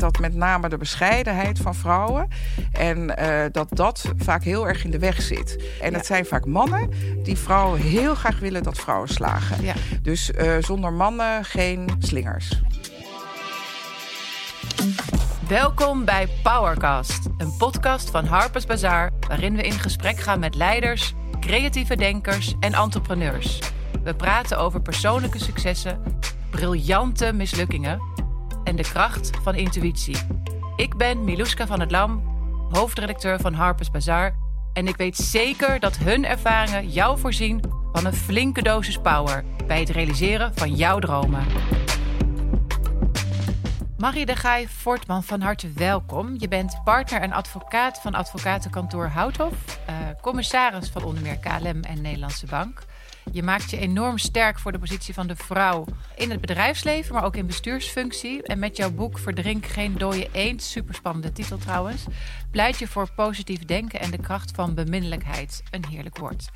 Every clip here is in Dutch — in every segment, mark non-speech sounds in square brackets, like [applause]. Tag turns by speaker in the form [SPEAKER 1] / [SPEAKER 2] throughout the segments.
[SPEAKER 1] denk dat met name de bescheidenheid van vrouwen... en uh, dat dat vaak heel erg in de weg zit. En het zijn vaak mannen die vrouwen heel graag willen dat vrouwen slagen.
[SPEAKER 2] Ja.
[SPEAKER 1] Dus uh, zonder mannen geen slingers.
[SPEAKER 2] Welkom bij Powercast, een podcast van Harper's Bazaar... waarin we in gesprek gaan met leiders, creatieve denkers en entrepreneurs. We praten over persoonlijke successen, briljante mislukkingen... en de kracht van intuïtie. Ik ben Miluska van het Lam, hoofdredacteur van Harper's Bazaar... en ik weet zeker dat hun ervaringen jou voorzien van een flinke dosis power... bij het realiseren van jouw dromen. Marie de Gaai Voortman, van harte welkom. Je bent partner en advocaat van advocatenkantoor Houthof, uh, commissaris van onder meer KLM en Nederlandse Bank. Je maakt je enorm sterk voor de positie van de vrouw in het bedrijfsleven, maar ook in bestuursfunctie. En met jouw boek Verdrink geen dode eend, superspannende titel trouwens, pleit je voor positief denken en de kracht van beminnelijkheid. Een heerlijk woord.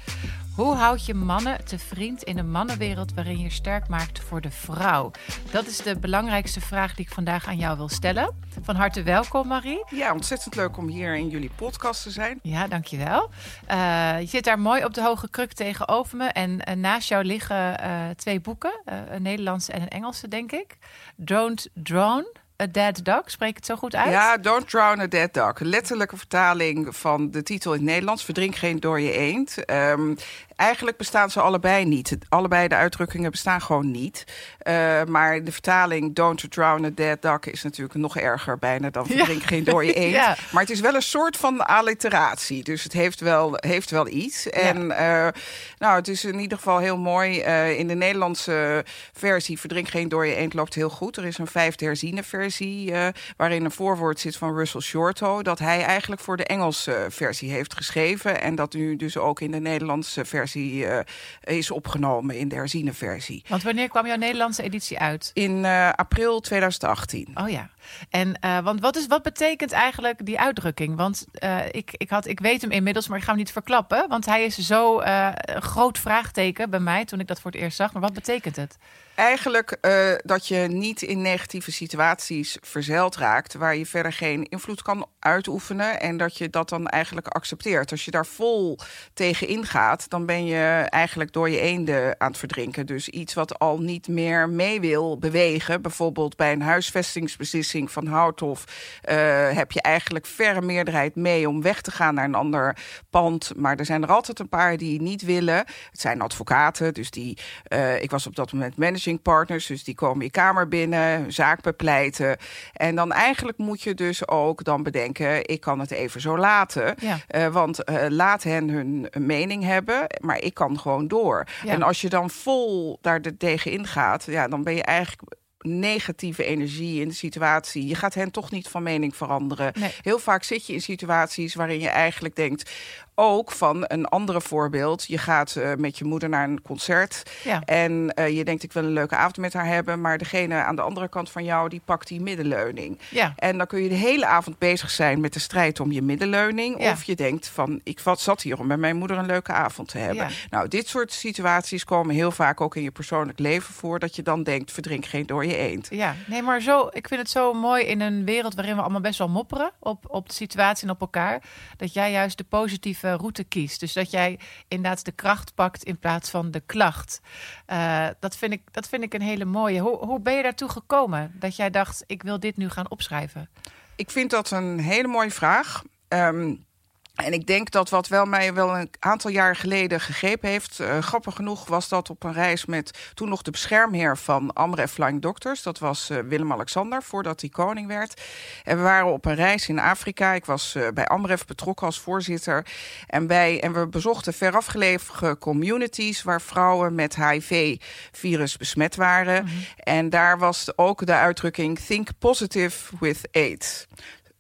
[SPEAKER 2] Hoe houd je mannen te vriend in een mannenwereld waarin je sterk maakt voor de vrouw? Dat is de belangrijkste vraag die ik vandaag aan jou wil stellen. Van harte welkom, Marie.
[SPEAKER 1] Ja, ontzettend leuk om hier in jullie podcast te zijn.
[SPEAKER 2] Ja, dankjewel. Uh, je zit daar mooi op de hoge kruk tegenover me. En uh, naast jou liggen uh, twee boeken, een Nederlandse en een Engelse, denk ik. Don't Drown. A Dead Dog, spreek het zo goed uit?
[SPEAKER 1] Ja, Don't Drown a Dead Dog. Letterlijke vertaling van de titel in het Nederlands. Verdrink geen door je eend. Um, eigenlijk bestaan ze allebei niet. Allebei de uitdrukkingen bestaan gewoon niet. Uh, maar de vertaling Don't Drown a Dead Duck is natuurlijk nog erger bijna dan Verdrink ja. geen door je [laughs] eend. ja. Maar het is wel een soort van alliteratie. Dus het heeft wel, heeft wel iets. En uh, nou, het is in ieder geval heel mooi. Uh, in de Nederlandse versie Verdrink geen door je eend loopt heel goed. Er is een vijfde herziene versie waarin een voorwoord zit van Russell Shorto. Dat hij eigenlijk voor de Engelse versie heeft geschreven. En dat nu dus ook in de Nederlandse versie uh, is opgenomen in de herziene versie.
[SPEAKER 2] Want wanneer kwam jouw Nederlandse editie uit?
[SPEAKER 1] In uh, april 2018.
[SPEAKER 2] Oh ja. En uh, want wat, is, wat betekent eigenlijk die uitdrukking? Want ik, ik, had, ik weet hem inmiddels, maar ik ga hem niet verklappen. Want hij is zo een groot vraagteken bij mij toen ik dat voor het eerst zag. Maar wat betekent het?
[SPEAKER 1] Eigenlijk dat je niet in negatieve situaties verzeild raakt... waar je verder geen invloed kan uitoefenen... en dat je dat dan eigenlijk accepteert. Als je daar vol tegen ingaat, dan ben je eigenlijk door je eenden aan het verdrinken. Dus iets wat al niet meer mee wil bewegen... bijvoorbeeld bij een huisvestingsbeslissing van Houthof... Uh, heb je eigenlijk verre meerderheid mee om weg te gaan naar een ander pand. Maar er zijn er altijd een paar die niet willen. Het zijn advocaten, dus die... Uh, ik was op dat moment managing partners, dus die komen je kamer binnen, zaak bepleiten. En dan eigenlijk moet je dus ook dan bedenken, ik kan het even zo laten.
[SPEAKER 2] Ja.
[SPEAKER 1] Uh, want laat hen hun mening hebben, maar ik kan gewoon door.
[SPEAKER 2] Ja.
[SPEAKER 1] En als je dan vol daar tegen ingaat, ja, dan ben je eigenlijk negatieve energie in de situatie. Je gaat hen toch niet van mening veranderen.
[SPEAKER 2] Nee.
[SPEAKER 1] Heel vaak zit je in situaties waarin je eigenlijk denkt ook van een andere voorbeeld. Je gaat uh, met je moeder naar een concert.
[SPEAKER 2] Ja.
[SPEAKER 1] En uh, je denkt, ik wil een leuke avond met haar hebben. Maar degene aan de andere kant van jou, die pakt die middenleuning.
[SPEAKER 2] Ja.
[SPEAKER 1] En dan kun je de hele avond bezig zijn met de strijd om je middenleuning.
[SPEAKER 2] Ja.
[SPEAKER 1] Of je denkt van, ik zat hier om met mijn moeder een leuke avond te hebben. Nou, dit soort situaties komen heel vaak ook in je persoonlijk leven voor. Dat je dan denkt, verdrink geen door je eend.
[SPEAKER 2] Ja, nee, maar zo, ik vind het zo mooi in een wereld waarin we allemaal best wel mopperen op, op de situatie en op elkaar. Dat jij juist de positieve route kiest. Dus dat jij inderdaad de kracht pakt in plaats van de klacht. Uh, dat, vind ik, dat vind ik een hele mooie. Hoe, hoe ben je daartoe gekomen dat jij dacht, ik wil dit nu gaan opschrijven?
[SPEAKER 1] Ik vind dat een hele mooie vraag. Um, en ik denk dat wat wel mij wel een aantal jaar geleden gegrepen heeft... Uh, grappig genoeg was dat op een reis met toen nog de beschermheer van Amref Flying Doctors. Dat was uh, Willem-Alexander, voordat hij koning werd. En we waren op een reis in Afrika. Ik was uh, bij Amref betrokken als voorzitter. En, bij, en we bezochten verafgelegen communities... waar vrouwen met HIV-virus besmet waren.
[SPEAKER 2] Mhm.
[SPEAKER 1] En daar was ook de uitdrukking... think positive with AIDS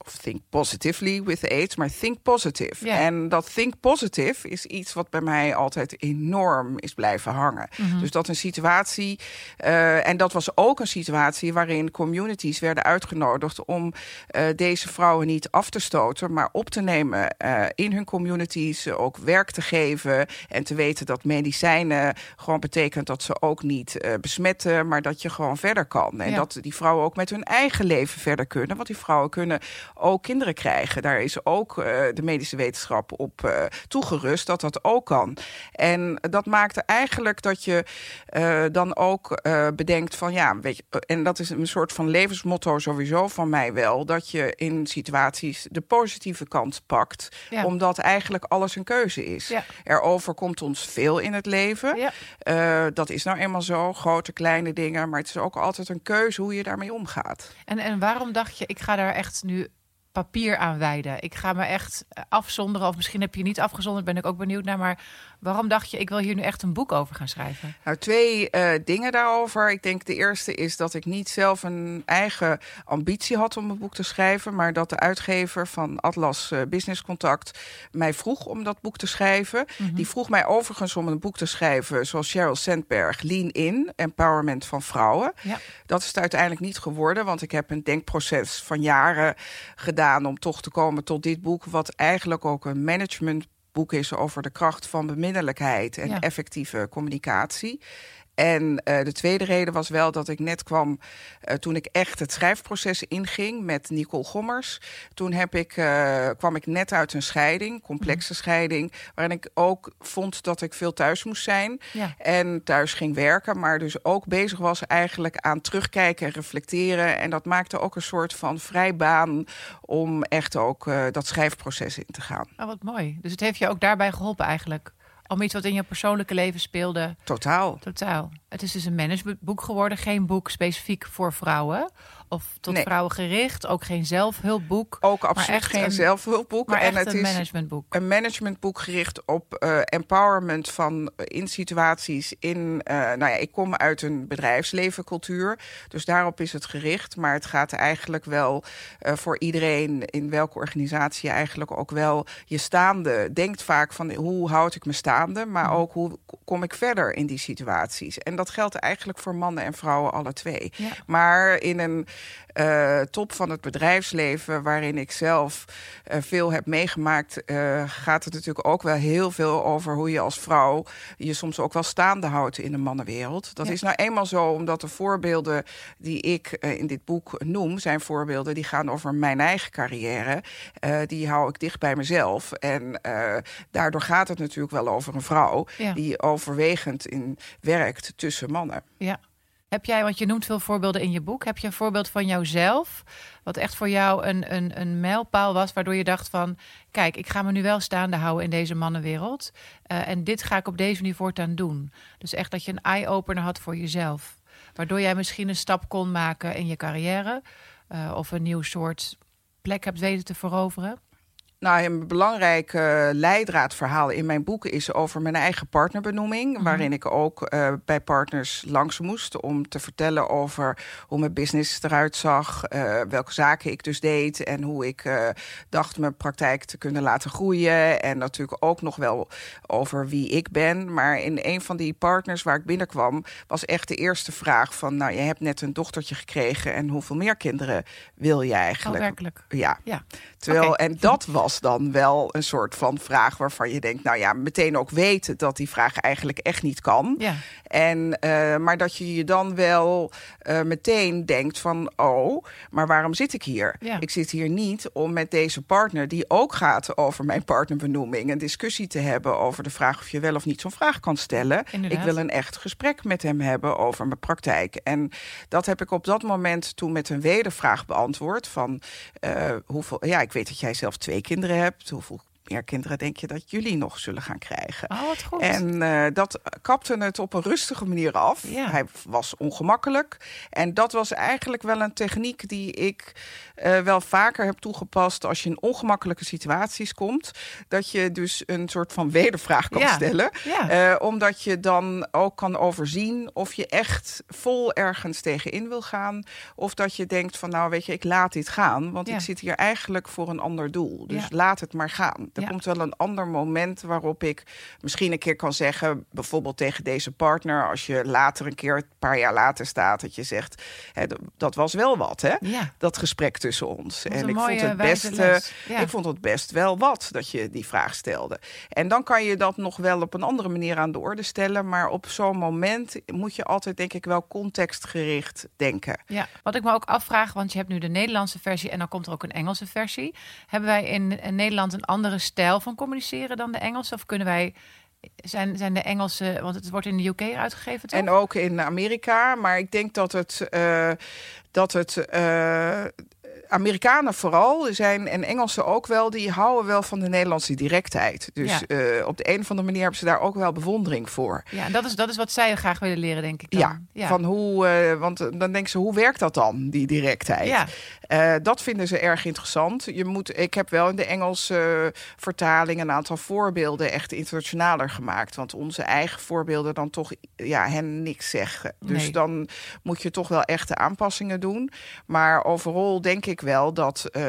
[SPEAKER 1] of think positively with AIDS, maar think positive. En dat think positive is iets wat bij mij altijd enorm is blijven hangen.
[SPEAKER 2] Mhm.
[SPEAKER 1] Dus dat een situatie, eh, en dat was ook een situatie waarin communities werden uitgenodigd om eh, deze vrouwen niet af te stoten, maar op te nemen eh, in hun communities, ook werk te geven en te weten dat medicijnen gewoon betekent dat ze ook niet besmetten, maar dat je gewoon verder kan. En dat die vrouwen ook met hun eigen leven verder kunnen. Want die vrouwen kunnen ook kinderen krijgen. Daar is ook eh, de medische wetenschap op eh, toegerust dat dat ook kan. En dat maakte eigenlijk dat je eh, dan ook bedenkt van ja, weet je, en dat is een soort van levensmotto sowieso van mij wel, dat je in situaties de positieve kant pakt,
[SPEAKER 2] Ja.
[SPEAKER 1] omdat eigenlijk alles een keuze is.
[SPEAKER 2] Ja.
[SPEAKER 1] Er overkomt ons veel in het leven.
[SPEAKER 2] Ja.
[SPEAKER 1] Dat is nou eenmaal zo, grote, kleine dingen. Maar het is ook altijd een keuze hoe je daarmee omgaat.
[SPEAKER 2] En, en waarom dacht je, ik ga daar echt nu papier aan wijden? Ik ga me echt afzonderen. Of misschien heb je niet afgezonderd, ben ik ook benieuwd naar. Maar waarom dacht je, ik wil hier nu echt een boek over gaan schrijven?
[SPEAKER 1] Nou, twee eh, dingen daarover. Ik denk de eerste is dat ik niet zelf een eigen ambitie had om een boek te schrijven. Maar dat de uitgever van Atlas eh, Business Contact mij vroeg om dat boek te schrijven. Die vroeg mij overigens om een boek te schrijven zoals Sheryl Sandberg, Lean In, Empowerment van Vrouwen.
[SPEAKER 2] Ja.
[SPEAKER 1] Dat is het uiteindelijk niet geworden, want ik heb een denkproces van jaren gedaan om toch te komen tot dit boek, wat eigenlijk ook een managementboek is over de kracht van beminnelijkheid en
[SPEAKER 2] Ja.
[SPEAKER 1] effectieve communicatie. En eh, de tweede reden was wel dat ik net kwam eh, toen ik echt het schrijfproces inging met Nicole Gommers. Toen heb ik, eh, kwam ik net uit een scheiding, complexe scheiding, waarin ik ook vond dat ik veel thuis moest zijn.
[SPEAKER 2] Ja.
[SPEAKER 1] En thuis ging werken, maar dus ook bezig was eigenlijk aan terugkijken en reflecteren. En dat maakte ook een soort van vrijbaan om echt ook dat schrijfproces in te gaan.
[SPEAKER 2] Oh, wat mooi. Dus het heeft je ook daarbij geholpen eigenlijk. Om iets wat in je persoonlijke leven speelde.
[SPEAKER 1] Totaal.
[SPEAKER 2] Totaal. Het is dus een managementboek geworden. Geen boek specifiek voor vrouwen. Of tot
[SPEAKER 1] Nee.
[SPEAKER 2] vrouwen gericht. Ook geen zelfhulpboek.
[SPEAKER 1] Ook
[SPEAKER 2] Maar
[SPEAKER 1] absoluut
[SPEAKER 2] echt
[SPEAKER 1] geen
[SPEAKER 2] een-
[SPEAKER 1] zelfhulpboek.
[SPEAKER 2] Maar
[SPEAKER 1] en
[SPEAKER 2] echt
[SPEAKER 1] het
[SPEAKER 2] een
[SPEAKER 1] is
[SPEAKER 2] managementboek.
[SPEAKER 1] een managementboek gericht op eh, empowerment van eh, in situaties in. eh, nou ja, ik kom uit een bedrijfslevencultuur, dus daarop is het gericht. Maar het gaat eigenlijk wel voor iedereen in welke organisatie je eigenlijk ook wel je staande denkt vaak van hoe houd ik me staande, maar ook hoe kom ik verder in die situaties. En dat geldt eigenlijk voor mannen en vrouwen alle twee.
[SPEAKER 2] Ja.
[SPEAKER 1] Maar in een eh, top van het bedrijfsleven, waarin ik zelf eh, veel heb meegemaakt, eh, gaat het natuurlijk ook wel heel veel over hoe je als vrouw je soms ook wel staande houdt in de mannenwereld. Dat
[SPEAKER 2] Ja.
[SPEAKER 1] is nou eenmaal zo, omdat de voorbeelden die ik in dit boek noem, zijn voorbeelden die gaan over mijn eigen carrière. Die hou ik dicht bij mezelf. En daardoor gaat het natuurlijk wel over een vrouw
[SPEAKER 2] Ja.
[SPEAKER 1] die overwegend in werkt tussen mannen.
[SPEAKER 2] Ja. Heb jij, want je noemt veel voorbeelden in je boek. Heb je een voorbeeld van jouzelf, wat echt voor jou een, een, een mijlpaal was, waardoor je dacht van, kijk, ik ga me nu wel staande houden in deze mannenwereld. eh, en dit ga ik op deze manier voortaan doen. Dus echt dat je een eye-opener had voor jezelf. Waardoor jij misschien een stap kon maken in je carrière. eh, of een nieuw soort plek hebt weten te veroveren.
[SPEAKER 1] Nou, een belangrijk leidraadverhaal in mijn boek is over mijn eigen partnerbenoeming.
[SPEAKER 2] Mhm.
[SPEAKER 1] Waarin ik ook eh, bij partners langs moest om te vertellen over hoe mijn business eruit zag. eh, welke zaken ik dus deed en hoe ik eh, dacht mijn praktijk te kunnen laten groeien. En natuurlijk ook nog wel over wie ik ben. Maar in een van die partners waar ik binnenkwam, was echt de eerste vraag van... nou, je hebt net een dochtertje gekregen en hoeveel meer kinderen wil je
[SPEAKER 2] Oh,
[SPEAKER 1] eigenlijk?
[SPEAKER 2] werkelijk.
[SPEAKER 1] ja,
[SPEAKER 2] Ja.
[SPEAKER 1] Terwijl, en dat was dan wel een soort van vraag waarvan je denkt, nou ja, meteen ook weten dat die vraag eigenlijk echt niet kan.
[SPEAKER 2] Ja.
[SPEAKER 1] En, eh, maar dat je je dan wel eh, meteen denkt van, oh, maar waarom zit ik hier?
[SPEAKER 2] Ja.
[SPEAKER 1] Ik zit hier niet om met deze partner, die ook gaat over mijn partnerbenoeming, een discussie te hebben over de vraag of je wel of niet zo'n vraag kan stellen.
[SPEAKER 2] Inderdaad.
[SPEAKER 1] Ik wil een echt gesprek met hem hebben over mijn praktijk. En dat heb ik op dat moment toen met een wedervraag beantwoord van eh, hoeveel, ja, ik weet dat jij zelf twee kinderen hebt. Hoeveel meer kinderen denk je dat jullie nog zullen gaan krijgen?
[SPEAKER 2] Oh, wat goed.
[SPEAKER 1] En uh, dat kapte het op een rustige manier af.
[SPEAKER 2] Ja.
[SPEAKER 1] Hij was ongemakkelijk. En dat was eigenlijk wel een techniek die ik uh, wel vaker heb toegepast als je in ongemakkelijke situaties komt. Dat je dus een soort van wedervraag kan
[SPEAKER 2] Ja.
[SPEAKER 1] stellen.
[SPEAKER 2] Ja.
[SPEAKER 1] Uh, omdat je dan ook kan overzien of je echt vol ergens tegenin wil gaan. Of dat je denkt van nou weet je, ik laat dit gaan. Want ik zit hier eigenlijk voor een ander doel. Dus laat het maar gaan. Er
[SPEAKER 2] Ja.
[SPEAKER 1] komt wel een ander moment waarop ik misschien een keer kan zeggen, bijvoorbeeld tegen deze partner, als je later een keer, een paar jaar later staat, dat je zegt, hè, dat was wel wat, hè?
[SPEAKER 2] Ja.
[SPEAKER 1] Dat gesprek tussen ons. En ik vond het best.
[SPEAKER 2] Ja.
[SPEAKER 1] ik vond het best wel wat dat je die vraag stelde. En dan kan je dat nog wel op een andere manier aan de orde stellen, maar op zo'n moment moet je altijd, denk ik, wel contextgericht denken.
[SPEAKER 2] Ja, wat ik me ook afvraag, want je hebt nu de Nederlandse versie en dan komt er ook een Engelse versie. Hebben wij in, in Nederland een andere stijl van communiceren dan de Engelse? Of kunnen wij, zijn, zijn de Engelse, want het wordt in de UK uitgegeven toch?
[SPEAKER 1] En ook in Amerika. Maar ik denk dat het. eh, dat het eh, Amerikanen vooral zijn en Engelsen ook wel, die houden wel van de Nederlandse directheid. Dus
[SPEAKER 2] Ja.
[SPEAKER 1] eh, op de een of andere manier hebben ze daar ook wel bewondering voor.
[SPEAKER 2] Ja, en dat is, dat is wat zij graag willen leren, denk ik dan.
[SPEAKER 1] Ja, van hoe, want dan denken ze, hoe werkt dat dan, die directheid?
[SPEAKER 2] Ja.
[SPEAKER 1] Eh, dat vinden ze erg interessant. Je moet, ik heb wel in de Engelse eh, vertaling een aantal voorbeelden echt internationaler gemaakt. Want onze eigen voorbeelden dan toch ja, hen niks zeggen. Dus
[SPEAKER 2] Nee.
[SPEAKER 1] dan moet je toch wel echte aanpassingen doen. Maar overal denk ik wel dat eh,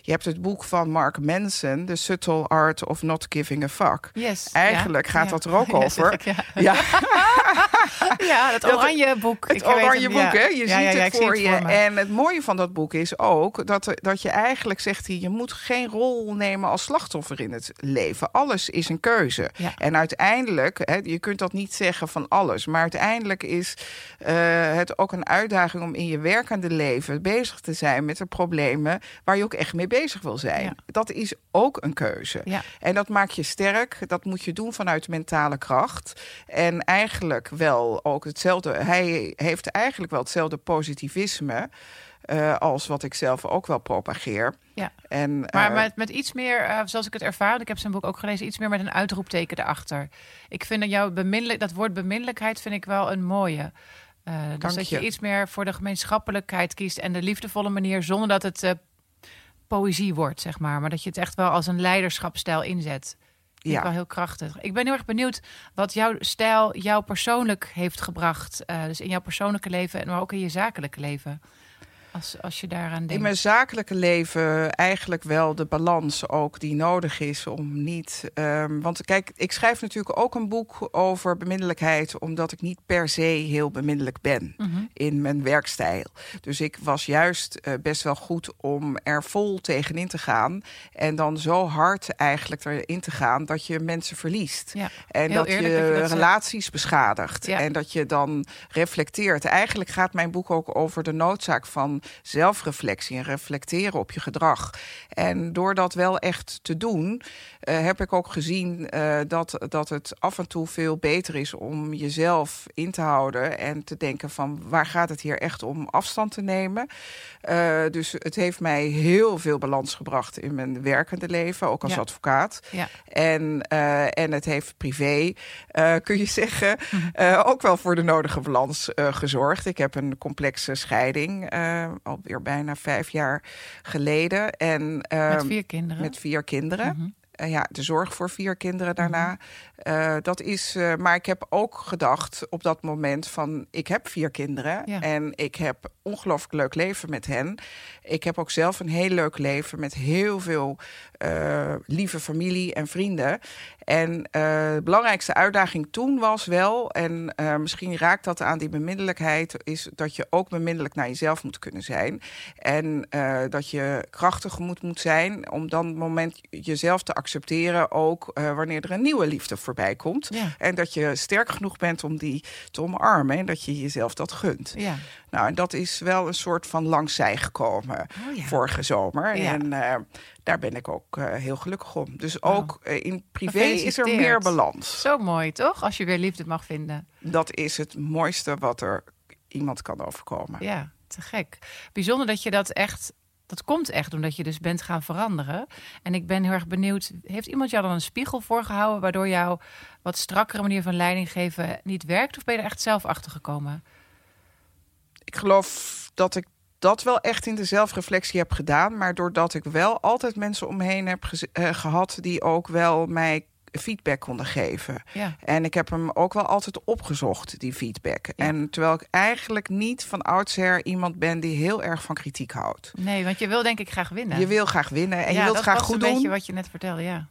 [SPEAKER 1] je hebt het boek van Mark Manson, The Subtle Art of Not Giving a Fuck.
[SPEAKER 2] Yes,
[SPEAKER 1] Eigenlijk
[SPEAKER 2] ja,
[SPEAKER 1] gaat
[SPEAKER 2] ja.
[SPEAKER 1] dat er ook [laughs] over.
[SPEAKER 2] ja. [laughs] [laughs] [laughs]
[SPEAKER 1] Ja.
[SPEAKER 2] dat oranje boek.
[SPEAKER 1] Het
[SPEAKER 2] Ik weet
[SPEAKER 1] oranje boek,
[SPEAKER 2] ja.
[SPEAKER 1] hè? Je ziet het voor je. En het mooie van dat boek is ook dat, dat je eigenlijk zegt... hij, je moet geen rol nemen als slachtoffer in het leven. Alles is een keuze. En uiteindelijk, hè, je kunt dat niet zeggen van alles... maar uiteindelijk is eh, het ook een uitdaging om in je werkende leven... bezig te zijn met de problemen waar je ook echt mee bezig wil zijn. Dat is ook een keuze. En dat maakt je sterk. Dat moet je doen vanuit mentale kracht. En eigenlijk wel ook hetzelfde. Hij heeft eigenlijk wel hetzelfde positivisme. eh, als wat ik zelf ook wel propageer.
[SPEAKER 2] Ja.
[SPEAKER 1] En,
[SPEAKER 2] Maar
[SPEAKER 1] eh,
[SPEAKER 2] met, met iets meer, eh, zoals ik het ervaar, ik heb zijn boek ook gelezen, iets meer met een uitroepteken erachter. Ik vind dat jouw dat woord beminnelijkheid vind ik wel een mooie. Dus dat je. iets meer voor de gemeenschappelijkheid kiest en de liefdevolle manier, zonder dat het poëzie wordt, zeg maar. Maar dat je het echt wel als een leiderschapstijl inzet. Vind
[SPEAKER 1] Ja.
[SPEAKER 2] ik wel heel krachtig. Ik ben heel erg benieuwd wat jouw stijl jou persoonlijk heeft gebracht. eh, dus in jouw persoonlijke leven, maar ook in je zakelijke leven. Als, als je daaraan denkt.
[SPEAKER 1] In mijn zakelijke leven eigenlijk wel de balans ook die nodig is om niet. ehm, want kijk, ik schrijf natuurlijk ook een boek over beminnelijkheid, omdat ik niet per se heel beminnelijk ben
[SPEAKER 2] Mhm.
[SPEAKER 1] in mijn werkstijl. Dus ik was juist eh, best wel goed om er vol tegenin te gaan. En dan zo hard eigenlijk erin te gaan dat je mensen verliest.
[SPEAKER 2] Ja,
[SPEAKER 1] En
[SPEAKER 2] heel dat je, dat zegt.
[SPEAKER 1] relaties beschadigt.
[SPEAKER 2] Ja.
[SPEAKER 1] En dat je dan reflecteert. Eigenlijk gaat mijn boek ook over de noodzaak van zelfreflectie en reflecteren op je gedrag. En door dat wel echt te doen, eh, heb ik ook gezien eh, dat, dat het af en toe veel beter is om jezelf in te houden en te denken van waar gaat het hier echt om afstand te nemen. Eh, dus het heeft mij heel veel balans gebracht in mijn werkende leven, ook als
[SPEAKER 2] Ja.
[SPEAKER 1] advocaat.
[SPEAKER 2] Ja.
[SPEAKER 1] En, en het heeft privé, kun je zeggen,
[SPEAKER 2] Mhm.
[SPEAKER 1] ook wel voor de nodige balans gezorgd. Ik heb een complexe scheiding, alweer bijna vijf jaar geleden. En,
[SPEAKER 2] met
[SPEAKER 1] ehm,
[SPEAKER 2] vier kinderen.
[SPEAKER 1] met vier kinderen.
[SPEAKER 2] Mhm.
[SPEAKER 1] Eh, ja, de zorg voor vier kinderen daarna. Eh, dat is, eh, maar ik heb ook gedacht op dat moment van... ik heb vier kinderen
[SPEAKER 2] Ja.
[SPEAKER 1] en ik heb ongelooflijk leuk leven met hen. Ik heb ook zelf een heel leuk leven met heel veel eh, lieve familie en vrienden. En eh, de belangrijkste uitdaging toen was wel... en eh, misschien raakt dat aan die beminnelijkheid... is dat je ook beminnelijk naar jezelf moet kunnen zijn. En dat je krachtig moet, moet zijn om dan het moment jezelf te accepteren... ook wanneer er een nieuwe liefde voorbij komt.
[SPEAKER 2] Ja.
[SPEAKER 1] En dat je sterk genoeg bent om die te omarmen... en dat je jezelf dat gunt.
[SPEAKER 2] Ja.
[SPEAKER 1] Nou, en dat is wel een soort van langzij gekomen
[SPEAKER 2] Oh ja.
[SPEAKER 1] vorige zomer.
[SPEAKER 2] Ja.
[SPEAKER 1] En daar ben ik ook eh, heel gelukkig om. Dus ook eh, in privé is er meer balans.
[SPEAKER 2] Zo mooi, toch? Als je weer liefde mag vinden.
[SPEAKER 1] Dat is het mooiste wat er iemand kan overkomen.
[SPEAKER 2] Ja, te gek. Bijzonder dat je dat echt Dat komt echt omdat je dus bent gaan veranderen. En ik ben heel erg benieuwd, heeft iemand jou dan een spiegel voorgehouden... waardoor jouw wat strakkere manier van leiding geven niet werkt? Of ben je er echt zelf achter gekomen?
[SPEAKER 1] Ik geloof dat ik dat wel echt in de zelfreflectie heb gedaan. Maar doordat ik wel altijd mensen om me heb uh, gehad... die ook wel mij feedback konden geven.
[SPEAKER 2] Ja.
[SPEAKER 1] En ik heb hem ook wel altijd opgezocht, die feedback. En terwijl ik eigenlijk niet van oudsher iemand ben die heel erg van kritiek houdt.
[SPEAKER 2] Nee, want je wil denk ik graag winnen.
[SPEAKER 1] Je wil graag winnen en
[SPEAKER 2] ja,
[SPEAKER 1] je wilt graag goed doen.
[SPEAKER 2] een beetje wat je net vertelde, ja.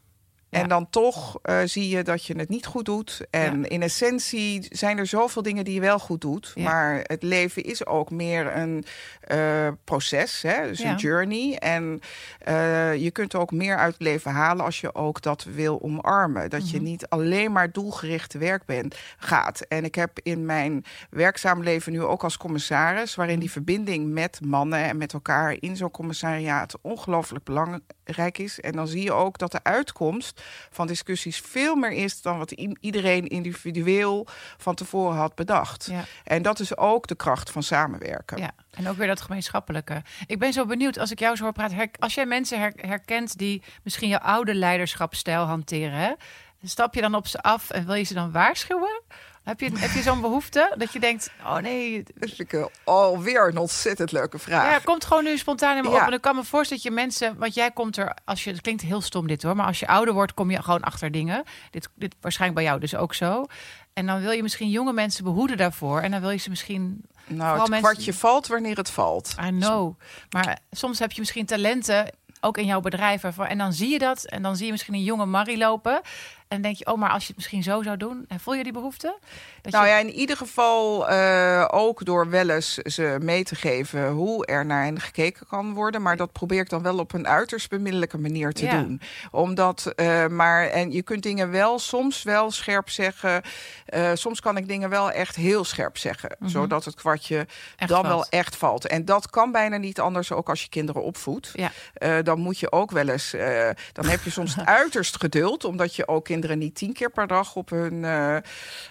[SPEAKER 1] En dan toch uh, zie je dat je het niet goed doet. En ja. in essentie zijn er zoveel dingen die je wel goed doet.
[SPEAKER 2] Ja.
[SPEAKER 1] Maar het leven is ook meer een uh, proces, hè? dus een journey. En uh, je kunt ook meer uit het leven halen als je ook dat wil omarmen. Dat je
[SPEAKER 2] Mhm.
[SPEAKER 1] niet alleen maar doelgericht te werk bent, gaat. En ik heb in mijn werkzaam leven nu ook als commissaris... waarin die verbinding met mannen en met elkaar in zo'n commissariaat... ongelooflijk belangrijk is. En dan zie je ook dat de uitkomst van discussies veel meer is... dan wat iedereen individueel van tevoren had bedacht.
[SPEAKER 2] Ja.
[SPEAKER 1] En dat is ook de kracht van samenwerken.
[SPEAKER 2] Ja, en ook weer dat gemeenschappelijke. Ik ben zo benieuwd als ik jou zo hoor praten. als jij mensen her- herkent die misschien jouw oude leiderschapsstijl hanteren, hè, stap je dan op ze af en wil je ze dan waarschuwen? Heb je, heb je zo'n behoefte dat je denkt: oh nee,
[SPEAKER 1] Dat ik eh, alweer een ontzettend leuke vraag.
[SPEAKER 2] ja, komt gewoon nu spontaan in me
[SPEAKER 1] Ja.
[SPEAKER 2] op. En ik kan me voorstellen dat je mensen, want jij komt er, als je, het klinkt heel stom dit hoor, maar als je ouder wordt, kom je gewoon achter dingen. Dit, dit waarschijnlijk bij jou dus ook zo. En dan wil je misschien jonge mensen behoeden daarvoor. En dan wil je ze misschien
[SPEAKER 1] nou, het
[SPEAKER 2] mensen-
[SPEAKER 1] kwartje valt wanneer het valt.
[SPEAKER 2] I know. Maar soms heb je misschien talenten, ook in jouw bedrijf. En dan zie je dat. En dan zie je misschien een jonge Marie lopen. En denk je, oh, maar als je het misschien zo zou doen. En voel je die behoefte? Dat
[SPEAKER 1] Nou
[SPEAKER 2] je-
[SPEAKER 1] ja, in ieder geval eh, ook door wel eens ze mee te geven hoe er naar hen gekeken kan worden. Maar dat probeer ik dan wel op een uiterst bemiddelijke manier te
[SPEAKER 2] Ja.
[SPEAKER 1] doen. Omdat, eh, maar, en je kunt dingen wel soms wel scherp zeggen. Eh, soms kan ik dingen wel echt heel scherp zeggen.
[SPEAKER 2] Mhm.
[SPEAKER 1] Zodat het kwartje
[SPEAKER 2] Echt
[SPEAKER 1] dan
[SPEAKER 2] valt.
[SPEAKER 1] wel echt valt. En dat kan bijna niet anders, ook als je kinderen opvoedt.
[SPEAKER 2] Ja.
[SPEAKER 1] Eh, dan moet je ook wel eens. eh, dan heb je soms [laughs] het uiterst geduld, omdat je ook kinderen niet tien keer per dag op hun eh, eh,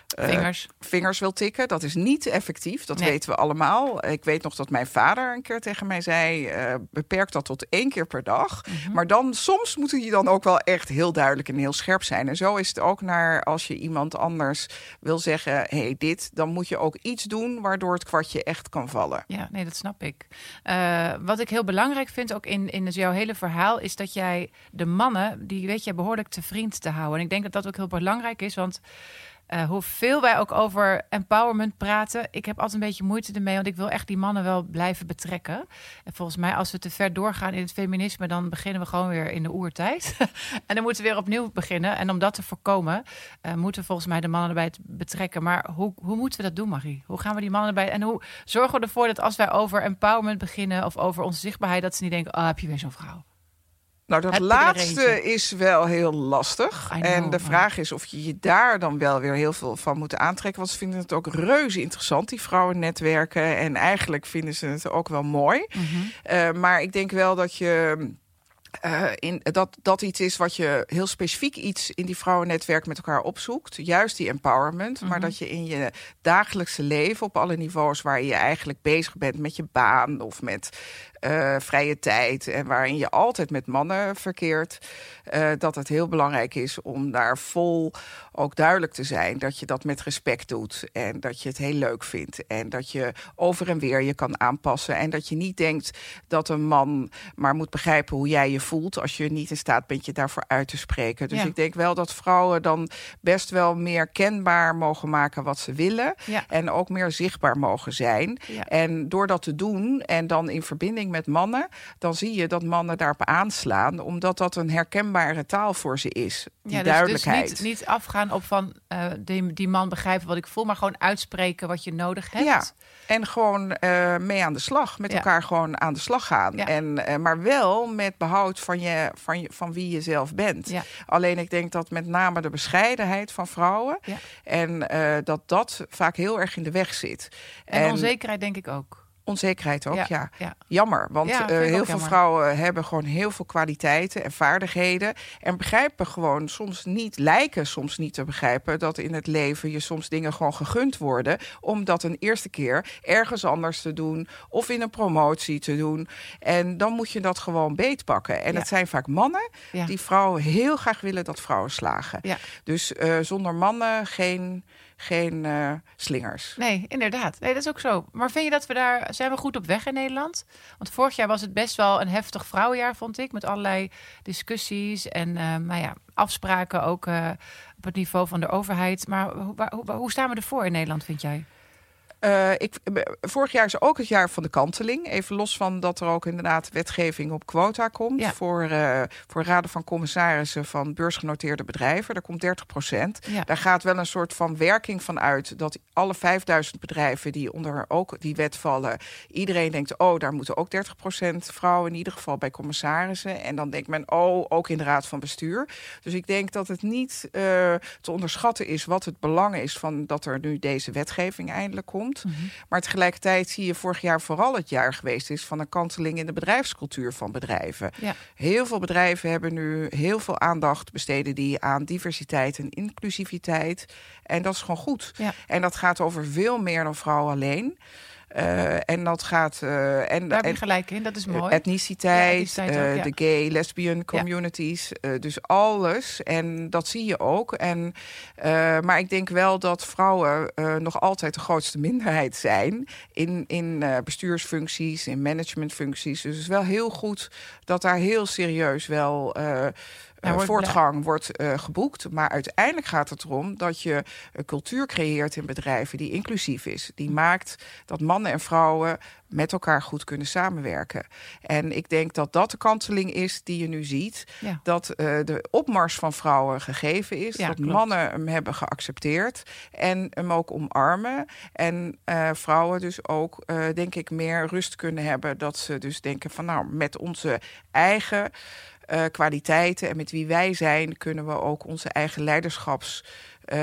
[SPEAKER 2] Vingers.
[SPEAKER 1] vingers wil tikken. Dat is niet effectief, dat
[SPEAKER 2] Nee.
[SPEAKER 1] weten we allemaal. Ik weet nog dat mijn vader een keer tegen mij zei: eh, beperk dat tot één keer per dag.
[SPEAKER 2] Mhm.
[SPEAKER 1] Maar dan soms moet je dan ook wel echt heel duidelijk en heel scherp zijn. En zo is het ook naar als je iemand anders wil zeggen: hé, hey, dit, dan moet je ook iets doen waardoor het kwartje echt kan vallen.
[SPEAKER 2] Ja, nee, dat snap ik. Wat ik heel belangrijk vind ook in, in jouw hele verhaal... is dat jij de mannen, die weet je behoorlijk te vriend te houden. En ik denk dat dat ook heel belangrijk is, want... eh, hoeveel wij ook over empowerment praten, ik heb altijd een beetje moeite ermee, want ik wil echt die mannen wel blijven betrekken. En volgens mij, als we te ver doorgaan in het feminisme, dan beginnen we gewoon weer in de oertijd. [laughs] en dan moeten we weer opnieuw beginnen. En om dat te voorkomen, eh, moeten we volgens mij de mannen erbij betrekken. Maar hoe, hoe moeten we dat doen, Marie? Hoe gaan we die mannen erbij? En hoe zorgen we ervoor dat als wij over empowerment beginnen of over onze zichtbaarheid, dat ze niet denken: oh, heb je weer zo'n vrouw?
[SPEAKER 1] Nou, dat
[SPEAKER 2] Heb
[SPEAKER 1] laatste is wel heel lastig.
[SPEAKER 2] Know,
[SPEAKER 1] en de vraag is of je je daar dan wel weer heel veel van moet aantrekken. Want ze vinden het ook reuze interessant, die vrouwennetwerken. En eigenlijk vinden ze het ook wel mooi. Eh, maar ik denk wel dat je. eh, in, dat dat iets is wat je heel specifiek iets in die vrouwennetwerk met elkaar opzoekt. Juist die empowerment. Maar
[SPEAKER 2] Mhm.
[SPEAKER 1] dat je in je dagelijkse leven op alle niveaus waar je eigenlijk bezig bent met je baan of met eh, vrije tijd en waarin je altijd met mannen verkeert, eh, dat het heel belangrijk is om daar vol ook duidelijk te zijn dat je dat met respect doet en dat je het heel leuk vindt en dat je over en weer je kan aanpassen en dat je niet denkt dat een man maar moet begrijpen hoe jij je voelt als je niet in staat bent je daarvoor uit te spreken. Dus
[SPEAKER 2] Ja.
[SPEAKER 1] ik denk wel dat vrouwen dan best wel meer kenbaar mogen maken wat ze willen
[SPEAKER 2] Ja.
[SPEAKER 1] en ook meer zichtbaar mogen zijn.
[SPEAKER 2] Ja.
[SPEAKER 1] En door dat te doen en dan in verbinding met mannen, dan zie je dat mannen daarop aanslaan, omdat dat een herkenbare taal voor ze is. Die
[SPEAKER 2] Ja, dus, dus
[SPEAKER 1] duidelijkheid.
[SPEAKER 2] niet, niet afgaan op van eh, die, die man begrijpen wat ik voel, maar gewoon uitspreken wat je nodig hebt.
[SPEAKER 1] Ja, en gewoon eh, mee aan de slag. Met
[SPEAKER 2] Ja.
[SPEAKER 1] elkaar gewoon aan de slag gaan.
[SPEAKER 2] Ja.
[SPEAKER 1] En, eh, maar wel met behoud van, je, van, je, van wie je zelf bent.
[SPEAKER 2] Ja.
[SPEAKER 1] Alleen ik denk dat met name de bescheidenheid van vrouwen... En dat dat vaak heel erg in de weg zit.
[SPEAKER 2] En, onzekerheid denk ik ook.
[SPEAKER 1] Onzekerheid ook, ja.
[SPEAKER 2] Ja, ja.
[SPEAKER 1] Jammer, want
[SPEAKER 2] Ja,
[SPEAKER 1] eh, heel veel
[SPEAKER 2] jammer.
[SPEAKER 1] vrouwen hebben gewoon heel veel kwaliteiten en vaardigheden. En begrijpen gewoon soms niet, lijken soms niet te begrijpen dat in het leven je soms dingen gewoon gegund worden. Om dat een eerste keer ergens anders te doen of in een promotie te doen. En dan moet je dat gewoon beetpakken. En het zijn vaak mannen die vrouwen heel graag willen dat vrouwen slagen. Dus eh, zonder mannen geen, geen eh, slingers.
[SPEAKER 2] Nee, inderdaad. Nee, dat is ook zo. Maar vind je dat we daar... Zijn we goed op weg in Nederland? Want vorig jaar was het best wel een heftig vrouwenjaar, vond ik. Met allerlei discussies en nou ja, afspraken ook eh, op het niveau van de overheid. Maar hoe, hoe staan we ervoor in Nederland, vind jij?
[SPEAKER 1] Eh, ik, vorig jaar is ook het jaar van de kanteling. Even los van dat er ook inderdaad wetgeving op quota komt.
[SPEAKER 2] Ja.
[SPEAKER 1] Voor, eh, voor raden van commissarissen van beursgenoteerde bedrijven. Daar komt 30 procent.
[SPEAKER 2] Ja.
[SPEAKER 1] Daar gaat wel een soort van werking van uit. Dat alle 5000 bedrijven die onder ook die wet vallen. Iedereen denkt, oh, daar moeten ook 30 procent vrouwen. In ieder geval bij commissarissen. En dan denkt men, oh, ook in de raad van bestuur. Dus ik denk dat het niet eh, te onderschatten is wat het belang is van dat er nu deze wetgeving eindelijk komt. Maar tegelijkertijd zie je vorig jaar vooral het jaar geweest is van een kanteling in de bedrijfscultuur van bedrijven.
[SPEAKER 2] Ja.
[SPEAKER 1] Heel veel bedrijven hebben nu heel veel aandacht besteden die aan diversiteit en inclusiviteit. En dat is gewoon goed.
[SPEAKER 2] Ja.
[SPEAKER 1] En dat gaat over veel meer dan vrouwen alleen. Eh, en dat gaat. eh, en,
[SPEAKER 2] Daar heb je gelijk in, dat is mooi.
[SPEAKER 1] eh, Etniciteit,
[SPEAKER 2] Ja, etniciteit ook, ja.
[SPEAKER 1] de gay, lesbian communities. dus alles. En dat zie je ook. En, maar ik denk wel dat vrouwen nog altijd de grootste minderheid zijn. In, in bestuursfuncties, in managementfuncties. Dus het is wel heel goed dat daar heel serieus wel. Eh, eh,
[SPEAKER 2] wordt
[SPEAKER 1] voortgang wordt eh, geboekt. Maar uiteindelijk gaat het erom dat je een cultuur creëert in bedrijven die inclusief is. Die maakt dat mannen en vrouwen met elkaar goed kunnen samenwerken. En ik denk dat dat de kanteling is die je nu ziet.
[SPEAKER 2] Ja.
[SPEAKER 1] Dat eh, de opmars van vrouwen gegeven is.
[SPEAKER 2] Ja,
[SPEAKER 1] dat
[SPEAKER 2] klopt.
[SPEAKER 1] mannen hem hebben geaccepteerd. En hem ook omarmen. En eh, vrouwen dus ook, eh, denk ik, meer rust kunnen hebben. Dat ze dus denken van nou, met onze eigen eh, kwaliteiten en met wie wij zijn, kunnen we ook onze eigen leiderschaps. eh,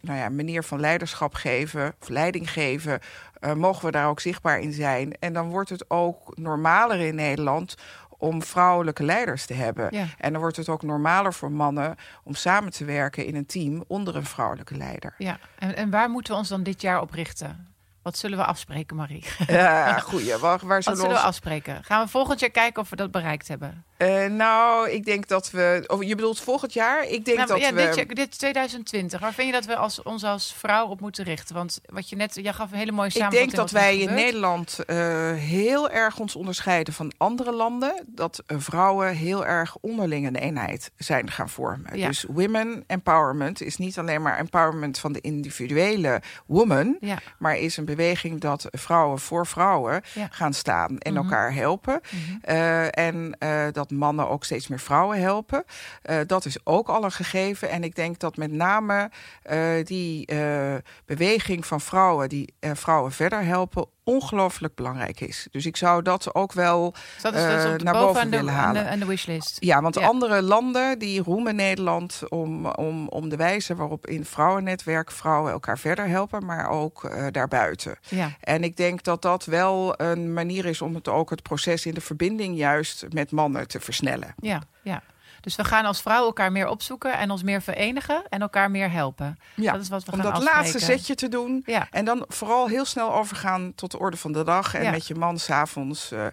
[SPEAKER 1] nou ja, manier van leiderschap geven of leiding geven, eh, mogen we daar ook zichtbaar in zijn. En dan wordt het ook normaler in Nederland om vrouwelijke leiders te hebben.
[SPEAKER 2] Ja.
[SPEAKER 1] En dan wordt het ook normaler voor mannen om samen te werken in een team onder een vrouwelijke leider.
[SPEAKER 2] Ja. En, en waar moeten we ons dan dit jaar op richten? Wat zullen we afspreken, Marie?
[SPEAKER 1] Ja, goeie. Waar, waar [laughs]
[SPEAKER 2] Wat
[SPEAKER 1] zullen
[SPEAKER 2] zullen
[SPEAKER 1] we
[SPEAKER 2] we
[SPEAKER 1] ons-
[SPEAKER 2] afspreken? Gaan we volgend jaar kijken of we dat bereikt hebben?
[SPEAKER 1] Eh, nou, ik denk dat we. Of je bedoelt volgend jaar? Ik denk
[SPEAKER 2] Nou,
[SPEAKER 1] dat
[SPEAKER 2] ja,
[SPEAKER 1] we.
[SPEAKER 2] dit, jaar- dit is 2020. Waar vind je dat we als, ons als vrouw op moeten richten? Want wat je net, jij gaf een hele mooie
[SPEAKER 1] Ik
[SPEAKER 2] samenvatting.
[SPEAKER 1] denk dat wij in. Nederland eh, heel erg ons onderscheiden van andere landen. Dat eh, vrouwen heel erg onderling een eenheid zijn gaan vormen.
[SPEAKER 2] Ja.
[SPEAKER 1] Dus women empowerment is niet alleen maar empowerment van de individuele woman.
[SPEAKER 2] Ja.
[SPEAKER 1] Maar is een beweging dat vrouwen voor vrouwen gaan staan en
[SPEAKER 2] Mhm.
[SPEAKER 1] elkaar helpen. Eh, en dat mannen ook steeds meer vrouwen helpen. Eh, dat is ook al een gegeven. En ik denk dat met name eh, die eh, beweging van vrouwen die vrouwen verder helpen ongelooflijk belangrijk is. Dus ik zou dat ook wel
[SPEAKER 2] Dus dat is, dat is
[SPEAKER 1] eh,
[SPEAKER 2] op de
[SPEAKER 1] naar
[SPEAKER 2] boven
[SPEAKER 1] willen
[SPEAKER 2] de,
[SPEAKER 1] halen.
[SPEAKER 2] aan de wishlist.
[SPEAKER 1] Ja, want
[SPEAKER 2] Ja.
[SPEAKER 1] andere landen die roemen Nederland om, om, om de wijze waarop in vrouwennetwerk vrouwen elkaar verder helpen, maar ook eh, daarbuiten.
[SPEAKER 2] Ja.
[SPEAKER 1] En ik denk dat dat wel een manier is om het ook het proces in de verbinding juist met mannen te versnellen.
[SPEAKER 2] Ja, ja. Dus we gaan als vrouw elkaar meer opzoeken en ons meer verenigen en elkaar meer helpen.
[SPEAKER 1] Ja,
[SPEAKER 2] dat is wat we
[SPEAKER 1] om
[SPEAKER 2] gaan
[SPEAKER 1] dat
[SPEAKER 2] afspreken.
[SPEAKER 1] laatste zetje te doen.
[SPEAKER 2] Ja,
[SPEAKER 1] En dan vooral heel snel overgaan tot de orde van de dag. En
[SPEAKER 2] Ja.
[SPEAKER 1] met je man s'avonds uh,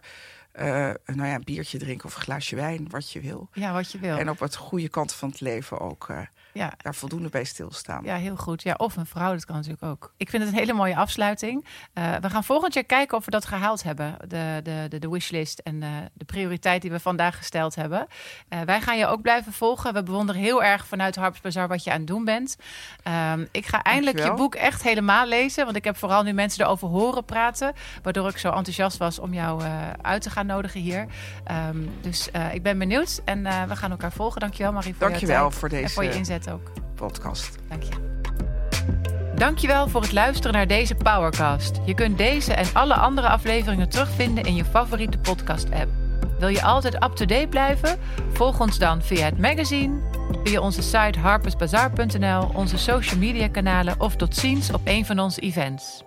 [SPEAKER 1] uh, nou ja, een biertje drinken of een glaasje wijn, wat je wil.
[SPEAKER 2] ja, wat je wil.
[SPEAKER 1] En op het goede kant van het leven ook uh,
[SPEAKER 2] ja.
[SPEAKER 1] daar voldoende bij stilstaan.
[SPEAKER 2] Ja, heel goed. Ja, of een vrouw, dat kan natuurlijk ook. Ik vind het een hele mooie afsluiting. Uh, we gaan volgend jaar kijken of we dat gehaald hebben. De, de, de, de wishlist en uh, de prioriteit die we vandaag gesteld hebben. Uh, wij gaan je ook blijven volgen. We bewonderen heel erg vanuit Harps Bazaar wat je aan het doen bent. Um, ik ga eindelijk
[SPEAKER 1] Dankjewel.
[SPEAKER 2] je boek echt helemaal lezen. Want ik heb vooral nu mensen erover horen praten. Waardoor ik zo enthousiast was om jou uit te gaan nodigen hier. Um, dus ik ben benieuwd. En we gaan elkaar volgen. Dankjewel Marie voor
[SPEAKER 1] Dankjewel
[SPEAKER 2] je
[SPEAKER 1] voor deze
[SPEAKER 2] en voor je inzet ook.
[SPEAKER 1] podcast.
[SPEAKER 2] Dank je. Dankjewel voor het luisteren naar deze Powercast. Je kunt deze en alle andere afleveringen terugvinden in je favoriete podcast-app. Wil je altijd up-to-date blijven? Volg ons dan via het magazine, via onze site harpersbazaar.nl, onze social media kanalen of tot ziens op een van onze events.